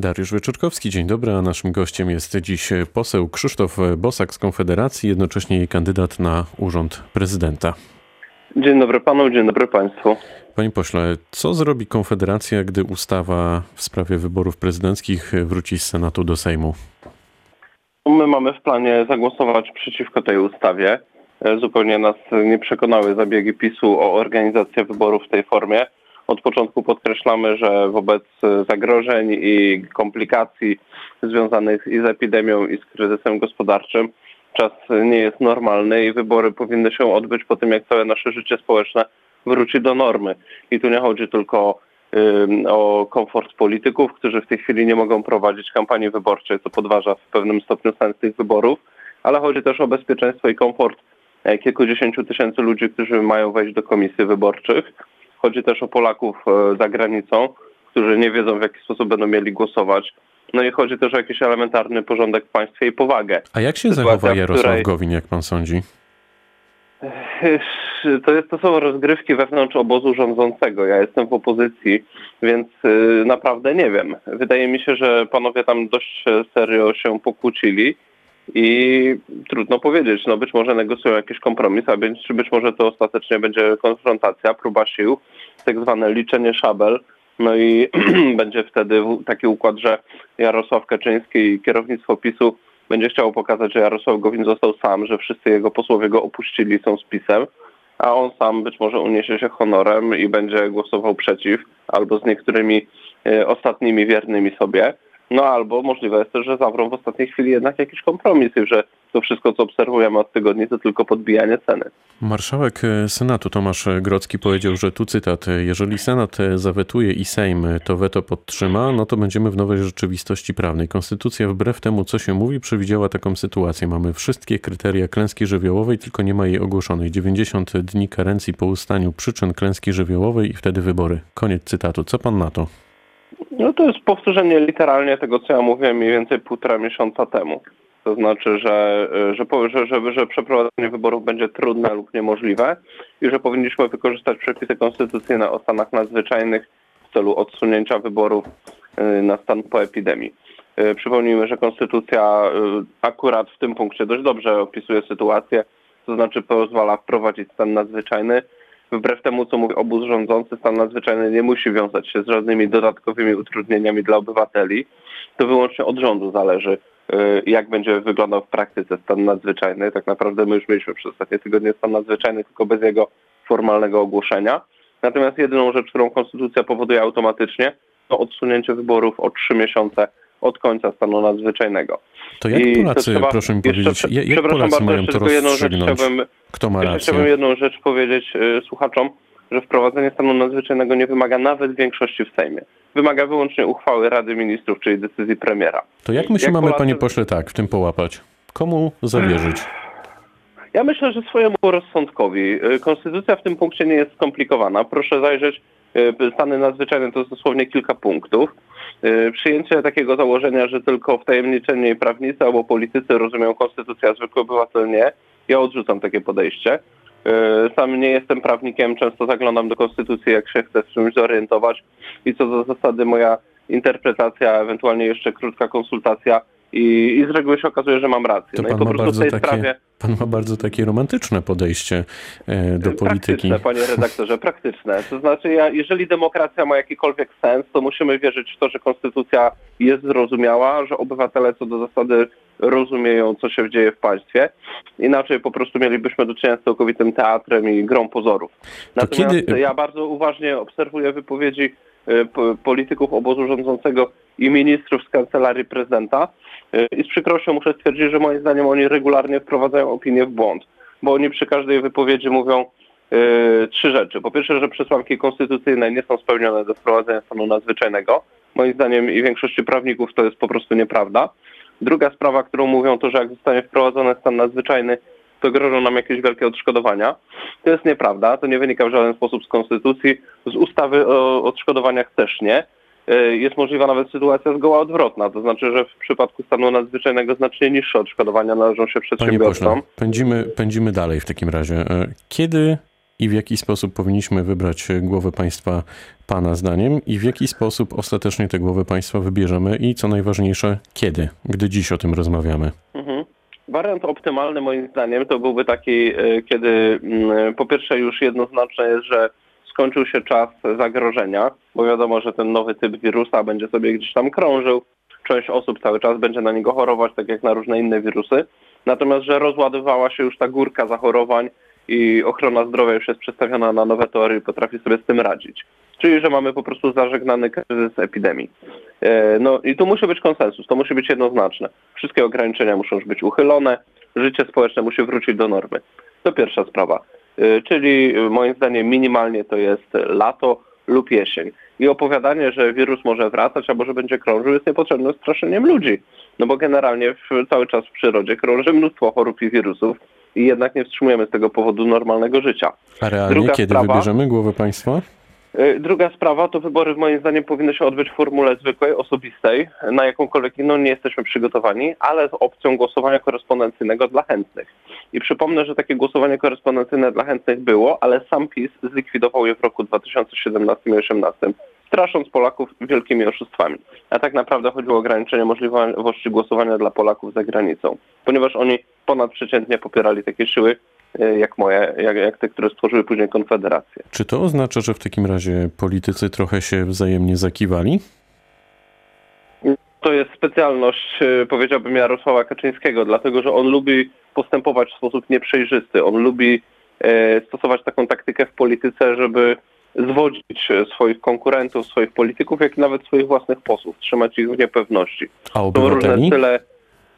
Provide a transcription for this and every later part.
Dariusz Wyczorkowski, dzień dobry, a naszym gościem jest dziś poseł Krzysztof Bosak z Konfederacji, jednocześnie jej kandydat na urząd prezydenta. Dzień dobry panu, dzień dobry państwu. Panie pośle, co zrobi Konfederacja, gdy ustawa w sprawie wyborów prezydenckich wróci z Senatu do Sejmu? My mamy w planie zagłosować przeciwko tej ustawie. Zupełnie nas nie przekonały zabiegi PiSu o organizację wyborów w tej formie. Od początku podkreślamy, że wobec zagrożeń i komplikacji związanych i z epidemią, i z kryzysem gospodarczym czas nie jest normalny i wybory powinny się odbyć po tym, jak całe nasze życie społeczne wróci do normy. I tu nie chodzi tylko o komfort polityków, którzy w tej chwili nie mogą prowadzić kampanii wyborczej, co podważa w pewnym stopniu sens tych wyborów, ale chodzi też o bezpieczeństwo i komfort e, kilkudziesięciu tysięcy ludzi, którzy mają wejść do komisji wyborczych. Chodzi też o Polaków e, za granicą, którzy nie wiedzą w jaki sposób będą mieli głosować. No i chodzi też o jakiś elementarny porządek w państwie i powagę. A jak się Sytuacja, zachowa Jarosław której... Gowin, jak pan sądzi? To, jest, to są rozgrywki wewnątrz obozu rządzącego. Ja jestem w opozycji, więc y, naprawdę nie wiem. Wydaje mi się, że panowie tam dość serio się pokłócili i trudno powiedzieć. No być może negocjują jakiś kompromis, a być, być może to ostatecznie będzie konfrontacja, próba sił, tak zwane liczenie szabel. No i będzie wtedy taki układ, że Jarosław Kaczyński i kierownictwo PiSu będzie chciał pokazać, że Jarosław Gowin został sam, że wszyscy jego posłowie go opuścili, są z PiSem, a on sam być może uniesie się honorem i będzie głosował przeciw albo z niektórymi e, ostatnimi wiernymi sobie. No albo możliwe jest też, że zawrą w ostatniej chwili jednak jakiś kompromis i że to wszystko, co obserwujemy od tygodni, to tylko podbijanie ceny. Marszałek Senatu Tomasz Grocki powiedział, że tu cytat, jeżeli Senat zawetuje i Sejm to weto podtrzyma, no to będziemy w nowej rzeczywistości prawnej. Konstytucja wbrew temu, co się mówi, przewidziała taką sytuację. Mamy wszystkie kryteria klęski żywiołowej, tylko nie ma jej ogłoszonej. 90 dni karencji po ustaniu przyczyn klęski żywiołowej i wtedy wybory. Koniec cytatu. Co pan na to? No to jest powtórzenie literalnie tego, co ja mówiłem mniej więcej półtora miesiąca temu. To znaczy, że, że, że, że, że przeprowadzenie wyborów będzie trudne lub niemożliwe i że powinniśmy wykorzystać przepisy konstytucyjne o stanach nadzwyczajnych w celu odsunięcia wyborów y, na stan po epidemii. Y, przypomnijmy, że konstytucja y, akurat w tym punkcie dość dobrze opisuje sytuację, to znaczy pozwala wprowadzić stan nadzwyczajny wbrew temu, co mówi obóz rządzący, stan nadzwyczajny nie musi wiązać się z żadnymi dodatkowymi utrudnieniami dla obywateli. To wyłącznie od rządu zależy, y, jak będzie wyglądał w praktyce stan nadzwyczajny. Tak naprawdę my już mieliśmy przez ostatnie tygodnie stan nadzwyczajny, tylko bez jego formalnego ogłoszenia. Natomiast jedyną rzecz, którą konstytucja powoduje automatycznie, to odsunięcie wyborów o trzy miesiące od końca stanu nadzwyczajnego. To jak I Polacy, trzeba, proszę mi powiedzieć, jak, jak Polacy bardzo, mają to rozstrzygnąć? Kto ma rację? Chciałbym jedną rzecz powiedzieć y, słuchaczom, że wprowadzenie stanu nadzwyczajnego nie wymaga nawet większości w Sejmie. Wymaga wyłącznie uchwały Rady Ministrów, czyli decyzji premiera. To jak my się jak mamy, Polacy... panie pośle, tak, w tym połapać? Komu zawierzyć? Ja myślę, że swojemu rozsądkowi. Y, konstytucja w tym punkcie nie jest skomplikowana. Proszę zajrzeć, stany nadzwyczajne to dosłownie kilka punktów. Y, przyjęcie takiego założenia, że tylko wtajemniczeni prawnicy albo politycy rozumieją konstytucję, a zwykły obywatel nie, ja odrzucam takie podejście. Y, sam nie jestem prawnikiem, często zaglądam do konstytucji, jak się chcę w czymś zorientować i co do zasady moja interpretacja, ewentualnie jeszcze krótka konsultacja i, I z reguły się okazuje, że mam rację. To no pan, ma bardzo takie, sprawie... pan ma bardzo takie romantyczne podejście e, do polityki. Praktyczne, panie redaktorze, praktyczne. To znaczy, ja, jeżeli demokracja ma jakikolwiek sens, to musimy wierzyć w to, że konstytucja jest zrozumiała, że obywatele co do zasady rozumieją, co się dzieje w państwie. Inaczej po prostu mielibyśmy do czynienia z całkowitym teatrem i grą pozorów. Natomiast kiedy... ja bardzo uważnie obserwuję wypowiedzi e, polityków obozu rządzącego i ministrów z kancelarii prezydenta I z przykrością muszę stwierdzić, że moim zdaniem oni regularnie wprowadzają opinię w błąd, bo oni przy każdej wypowiedzi mówią yy, trzy rzeczy. Po pierwsze, że przesłanki konstytucyjne nie są spełnione do wprowadzenia stanu nadzwyczajnego. Moim zdaniem i większości prawników to jest po prostu nieprawda. Druga sprawa, którą mówią, to że jak zostanie wprowadzony stan nadzwyczajny, to grożą nam jakieś wielkie odszkodowania. To jest nieprawda, to nie wynika w żaden sposób z konstytucji, z ustawy o odszkodowaniach też nie. E, jest możliwa nawet sytuacja zgoła odwrotna. To znaczy, że w przypadku stanu nadzwyczajnego znacznie niższe odszkodowania należą się przedsiębiorcom. Panie pośle, pędzimy, pędzimy dalej w takim razie. E, kiedy i w jaki sposób powinniśmy wybrać głowę państwa Pana zdaniem i w jaki sposób ostatecznie tę głowę państwa wybierzemy i co najważniejsze, kiedy, gdy dziś o tym rozmawiamy. Mhm. Wariant optymalny moim zdaniem to byłby taki, e, kiedy mm, po pierwsze już jednoznaczne jest, że skończył się czas zagrożenia, bo wiadomo, że ten nowy typ wirusa będzie sobie gdzieś tam krążył. Część osób cały czas będzie na niego chorować, tak jak na różne inne wirusy. Natomiast, że rozładowała się już ta górka zachorowań i ochrona zdrowia już jest przestawiona na nowe tory i potrafi sobie z tym radzić. Czyli, że mamy po prostu zażegnany kryzys epidemii. E, no i tu musi być konsensus, to musi być jednoznaczne. Wszystkie ograniczenia muszą już być uchylone, życie społeczne musi wrócić do normy. To pierwsza sprawa. E, czyli moim zdaniem minimalnie to jest lato lub jesień. I opowiadanie, że wirus może wracać albo że będzie krążył jest niepotrzebnym straszeniem ludzi. No bo generalnie w, cały czas w przyrodzie krąży mnóstwo chorób i wirusów i jednak nie wstrzymujemy z tego powodu normalnego życia. A realnie Druga kiedy sprawa, wybierzemy głowę państwa? E, druga sprawa to wybory moim zdaniem powinny się odbyć w formule zwykłej, osobistej, na jakąkolwiek inną nie jesteśmy przygotowani, ale z opcją głosowania korespondencyjnego dla chętnych. I przypomnę, że takie głosowanie korespondencyjne dla chętnych było, ale sam PiS zlikwidował je w roku 2017 i 2018, strasząc Polaków wielkimi oszustwami. A tak naprawdę chodziło o ograniczenie możliwości głosowania dla Polaków za granicą, ponieważ oni ponadprzeciętnie popierali takie siły, jak moje, jak, jak te, które stworzyły później Konfederację. Czy to oznacza, że w takim razie politycy trochę się wzajemnie zakiwali? To jest specjalność, e, powiedziałbym, Jarosława Kaczyńskiego, dlatego że on lubi postępować w sposób nieprzejrzysty. On lubi e, stosować taką taktykę w polityce, żeby zwodzić swoich konkurentów, swoich polityków, jak i nawet swoich własnych posłów, trzymać ich w niepewności. A obywateli? Są różne style,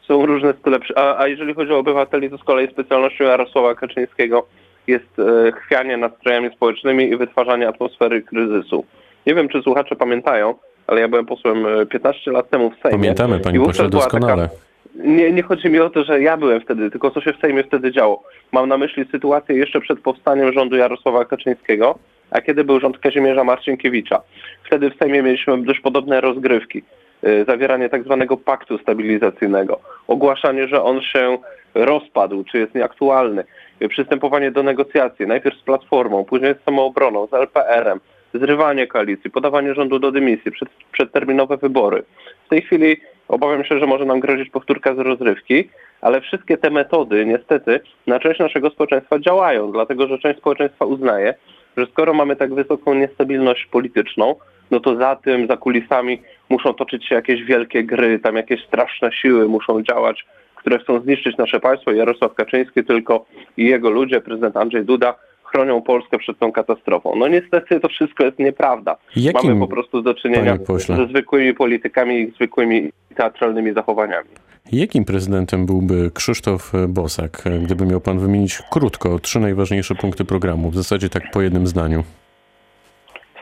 są różne style. A, a jeżeli chodzi o obywateli, to z kolei specjalnością Jarosława Kaczyńskiego jest e, chwianie nastrojami społecznymi i wytwarzanie atmosfery kryzysu. Nie wiem, czy słuchacze pamiętają, ale ja byłem posłem 15 e, lat temu w Sejmie. Pamiętamy, panie pośle, doskonale. Taka, nie, nie chodzi mi o to, że ja byłem wtedy, tylko co się w Sejmie wtedy działo. Mam na myśli sytuację jeszcze przed powstaniem rządu Jarosława Kaczyńskiego, a kiedy był rząd Kazimierza Marcinkiewicza. Wtedy w Sejmie mieliśmy dość podobne rozgrywki. Y, zawieranie tak zwanego paktu stabilizacyjnego, ogłaszanie, że on się rozpadł, czy jest nieaktualny, y, przystępowanie do negocjacji, najpierw z Platformą, później z Samoobroną, z LPR-em, zrywanie koalicji, podawanie rządu do dymisji, przed, przedterminowe wybory. W tej chwili obawiam się, że może nam grozić powtórka z rozrywki, ale wszystkie te metody niestety na część naszego społeczeństwa działają, dlatego że część społeczeństwa uznaje, że skoro mamy tak wysoką niestabilność polityczną, no to za tym, za kulisami muszą toczyć się jakieś wielkie gry, tam jakieś straszne siły muszą działać, które chcą zniszczyć nasze państwo. Jarosław Kaczyński tylko i jego ludzie, prezydent Andrzej Duda, chronią Polskę przed tą katastrofą. No niestety to wszystko jest nieprawda. Jakim, Mamy po prostu do czynienia ze zwykłymi politykami i zwykłymi teatralnymi zachowaniami. Jakim prezydentem byłby Krzysztof Bosak, gdyby miał pan wymienić krótko trzy najważniejsze punkty programu, w zasadzie tak po jednym zdaniu?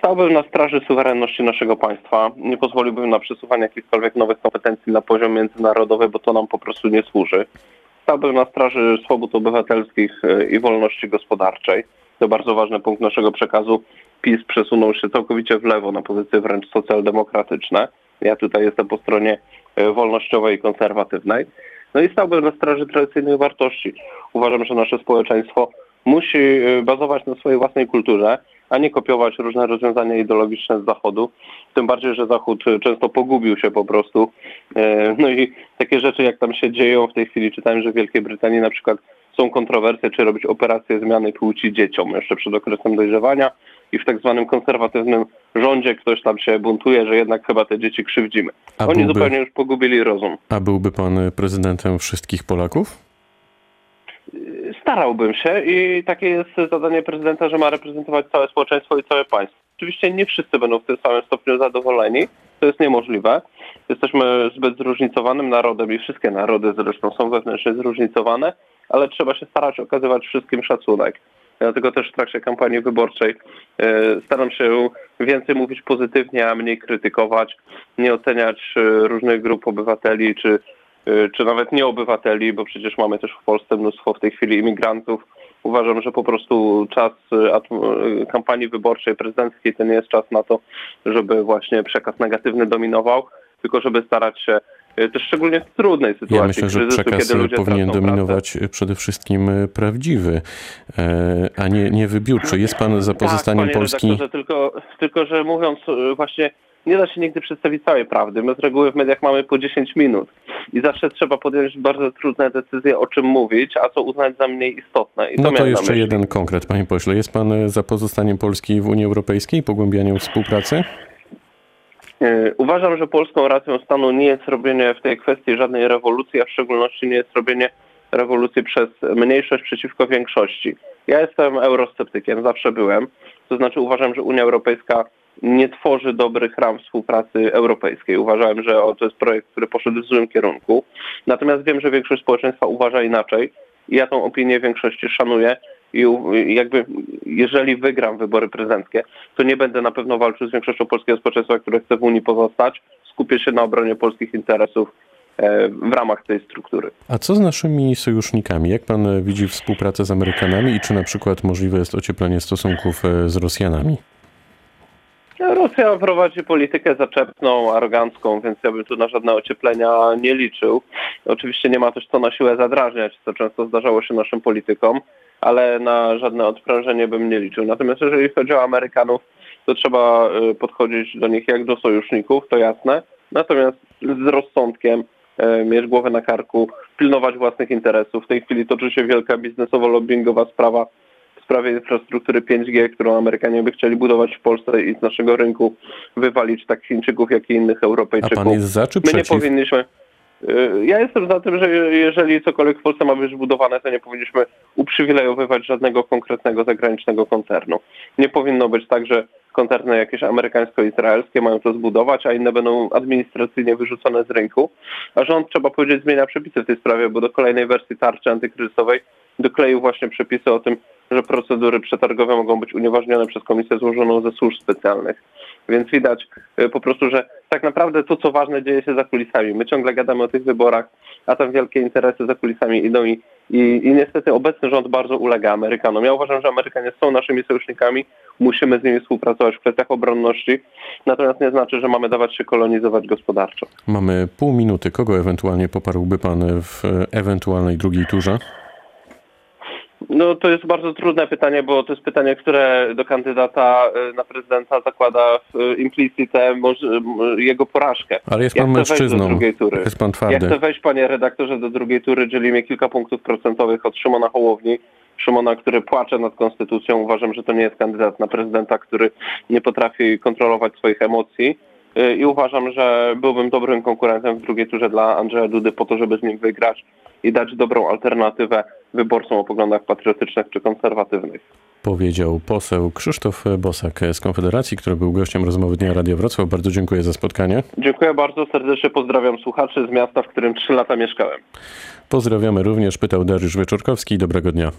Stałbym na straży suwerenności naszego państwa. Nie pozwoliłbym na przesuwanie jakichkolwiek nowych kompetencji na poziom międzynarodowy, bo to nam po prostu nie służy. Stałbym na straży swobód obywatelskich e, i wolności gospodarczej. To bardzo ważny punkt naszego przekazu. PiS przesunął się całkowicie w lewo na pozycje wręcz socjaldemokratyczne. Ja tutaj jestem po stronie e, wolnościowej i konserwatywnej. No i stałbym na straży tradycyjnych wartości. Uważam, że nasze społeczeństwo musi e, bazować na swojej własnej kulturze, a nie kopiować różne rozwiązania ideologiczne z Zachodu. Tym bardziej, że Zachód często pogubił się po prostu. E, no i takie rzeczy, jak tam się dzieją w tej chwili, czytałem, że w Wielkiej Brytanii na przykład są kontrowersje, czy robić operację zmiany płci dzieciom jeszcze przed okresem dojrzewania i w tak zwanym konserwatywnym rządzie ktoś tam się buntuje, że jednak chyba te dzieci krzywdzimy. A Oni byłby, zupełnie już pogubili rozum. A byłby pan prezydentem wszystkich Polaków? Starałbym się i takie jest zadanie prezydenta, że ma reprezentować całe społeczeństwo i całe państwo. Oczywiście nie wszyscy będą w tym samym stopniu zadowoleni, to jest niemożliwe. Jesteśmy zbyt zróżnicowanym narodem i wszystkie narody zresztą są wewnętrznie zróżnicowane, ale trzeba się starać okazywać wszystkim szacunek. Dlatego też w trakcie kampanii wyborczej e, staram się więcej mówić pozytywnie, a mniej krytykować, nie oceniać e, różnych grup obywateli czy czy nawet nie obywateli, bo przecież mamy też w Polsce mnóstwo w tej chwili imigrantów. Uważam, że po prostu czas y, y, kampanii wyborczej prezydenckiej to nie jest czas na to, żeby właśnie przekaz negatywny dominował, tylko żeby starać się y, też szczególnie w trudnej sytuacji Ja myślę, że kryzysu, przekaz powinien dominować przede wszystkim prawdziwy, e, a nie, nie wybiórczy. Jest pan za pozostaniem tak, Polski... Tylko, tylko, że mówiąc y, właśnie, nie da się nigdy przedstawić całej prawdy. My z reguły w mediach mamy po 10 minut i zawsze trzeba podjąć bardzo trudne decyzje, o czym mówić, a co uznać za mniej istotne. I to No to na jeszcze jeden konkret, panie pośle. Jest pan za pozostaniem Polski w Unii Europejskiej i pogłębianiem współpracy? E, Uważam, że polską racją stanu nie jest robienie w tej kwestii żadnej rewolucji, a w szczególności nie jest robienie rewolucji przez mniejszość przeciwko większości. Ja jestem eurosceptykiem, zawsze byłem. To znaczy uważam, że Unia Europejska nie tworzy dobrych ram współpracy europejskiej. Uważałem, że to jest projekt, który poszedł w złym kierunku. Natomiast wiem, że większość społeczeństwa uważa inaczej ja tą opinię większości szanuję i jakby jeżeli wygram wybory prezydenckie, to nie będę na pewno walczył z większością polskiego społeczeństwa, które chce w Unii pozostać. Skupię się na obronie polskich interesów e, w ramach tej struktury. A co z naszymi sojusznikami? Jak pan widzi współpracę z Amerykanami i czy na przykład możliwe jest ocieplenie stosunków e, z Rosjanami? Rosja prowadzi politykę zaczepną, arogancką, więc ja bym tu na żadne ocieplenia nie liczył. Oczywiście nie ma też co na siłę zadrażniać, co często zdarzało się naszym politykom, ale na żadne odprężenie bym nie liczył. Natomiast jeżeli chodzi o Amerykanów, to trzeba y, podchodzić do nich jak do sojuszników, to jasne. Natomiast z rozsądkiem, y, mieć głowę na karku, pilnować własnych interesów. W tej chwili toczy się wielka biznesowo-lobbyingowa sprawa sprawie infrastruktury 5G, którą Amerykanie by chcieli budować w Polsce i z naszego rynku wywalić tak Chińczyków, jak i innych A Europejczyków. pan jest za czy My nie powinniśmy. y, Ja jestem za tym, że jeżeli cokolwiek w Polsce ma być budowane, to nie powinniśmy uprzywilejowywać żadnego konkretnego zagranicznego koncernu. Nie powinno być tak, że koncerny jakieś amerykańsko-izraelskie mają to zbudować, a inne będą administracyjnie wyrzucone z rynku. A rząd, trzeba powiedzieć, zmienia przepisy w tej sprawie, bo do kolejnej wersji tarczy antykryzysowej dokleił właśnie przepisy o tym, że procedury przetargowe mogą być unieważnione przez komisję złożoną ze służb specjalnych. Więc widać y, po prostu, że tak naprawdę to, co ważne, dzieje się za kulisami. My ciągle gadamy o tych wyborach, a tam wielkie interesy za kulisami idą i, i, i niestety obecny rząd bardzo ulega Amerykanom. Ja uważam, że Amerykanie są naszymi sojusznikami, musimy z nimi współpracować w kwestiach obronności, natomiast nie znaczy, że mamy dawać się kolonizować gospodarczo. Mamy pół minuty. Kogo ewentualnie poparłby pan w e, ewentualnej drugiej turze? No to jest bardzo trudne pytanie, bo to jest pytanie, które do kandydata y, na prezydenta zakłada w implicite może, m, jego porażkę. Ale jest Ja pan do mężczyzną. Jest pan Ja twardy. chcę wejść, panie redaktorze, do drugiej tury, dzieli mnie kilka punktów procentowych od Szymona Hołowni. Szymona, który płacze nad konstytucją. Uważam, że to nie jest kandydat na prezydenta, który nie potrafi kontrolować swoich emocji. Y, I uważam, że byłbym dobrym konkurentem w drugiej turze dla Andrzeja Dudy po to, żeby z nim wygrać i dać dobrą alternatywę wyborcom o poglądach patriotycznych czy konserwatywnych. Powiedział poseł Krzysztof Bosak z Konfederacji, który był gościem rozmowy Dnia Radia Wrocław. Bardzo dziękuję za spotkanie. Dziękuję bardzo serdecznie, pozdrawiam słuchaczy z miasta, w którym trzy lata mieszkałem. Pozdrawiamy również, pytał Dariusz Wieczorkowski. Dobrego dnia.